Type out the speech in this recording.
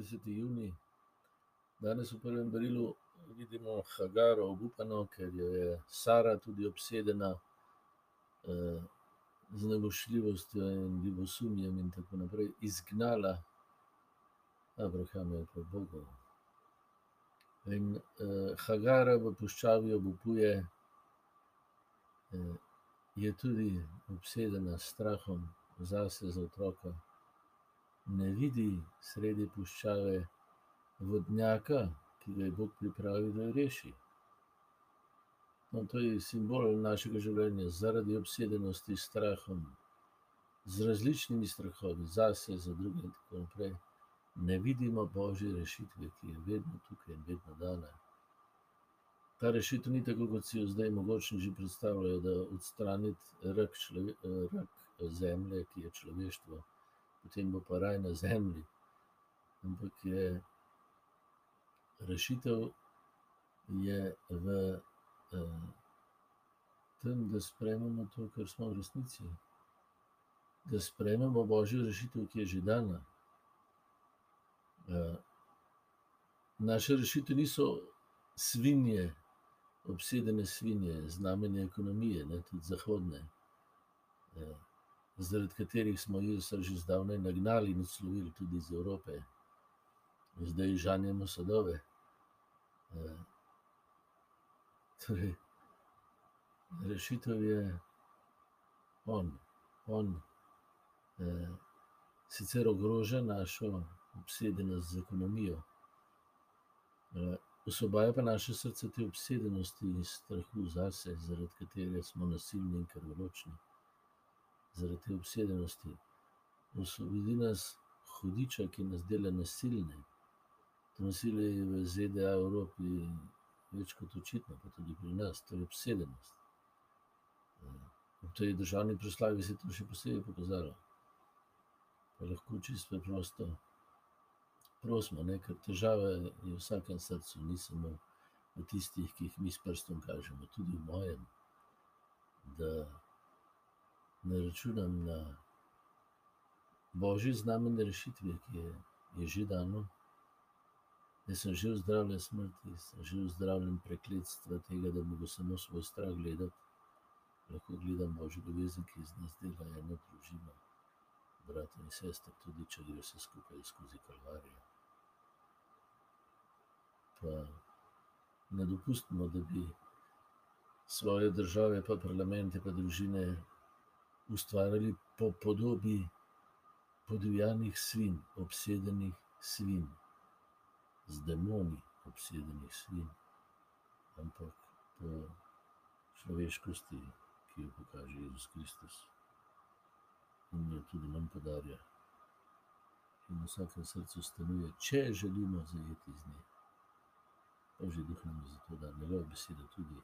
30. juni. Danes v prvem berilu vidimo Hagaro obupano, ker jo je Sara tudi obsedena z nevoščljivostjo in ljubosumjem in tako naprej izgnala Abrahama pred Bogom. In Hagara v puščavi obupuje, je tudi obsedena s strahom zase, za otroka. Ne vidi sredi puščave vodnjaka, ki ga je Bog pripravil, da jo reši. No, to je simbol našega življenja. Zaradi obsedenosti s strahom, z različnimi strahovi, zase, za druge in tako naprej, ne vidimo božje rešitve, ki je vedno tukaj in vedno dana. Ta rešitev ni tako, kot si jo zdaj mogočneži predstavljajo, da odstraniti rak rak zemlje, ki je človeštvo, potem bo pa raj na zemlji. Ampak je rešitev je v tem, da sprejmemo to, kar smo v resnici. Da sprejmemo božjo rešitev, ki je že dana. Naša rešitev niso svinje, obsedene svinje, znamenje ekonomije, ne, tudi zahodne, zaradi katerih smo Jezusa že zdavnaj nagnali in odslovili tudi iz Evrope. Zdaj žanjemo sadove. Torej rešitev je on. On sicer ogroža našo obsedenost z ekonomijo, osvobaja pa naše srce te obsedenosti in strahu zase, zaradi katere smo nasilni in krvoločni. Zaradi te obsedenosti. Osvobodi nas hudiča, ki nas dela nasilne. To nasilje je v ZDA, Evropi več kot očitno, pa tudi pri nas. To je obsedenost. V tej državni proslavi se je to še posebej pokazalo. Pa lahko čisto preprosto prosimo, ne, ker težava je v vsakem srcu, ni samo v tistih, ki jih mi s prstom kažemo, tudi v mojem. Da ne računam na božje znamenje rešitve, ki je, je že dano. Jaz sem že ozdravljen smrti, sem že ozdravljen prekletstva tega, da moram samo svoj strah gledati. Lahko gledam božjo ljubezen, ki iz nas dela eno družino. Brata in sester, tudi če gre vse skupaj skozi kalvarijo. Pa ne dopustimo, da bi svoje države pa parlamente pa družine ustvarjali po podobi podivjanih svinj, obsedenih svinj. Z demoni obsedenih svinj. Ampak po človeškosti, ki jo pokaže Jezus Kristus. In jo tudi nam podarja. In v vsakem srcu stanuje, če želimo zajeti z nje. Božji duh nam je za to dan, njegova beseda tudi.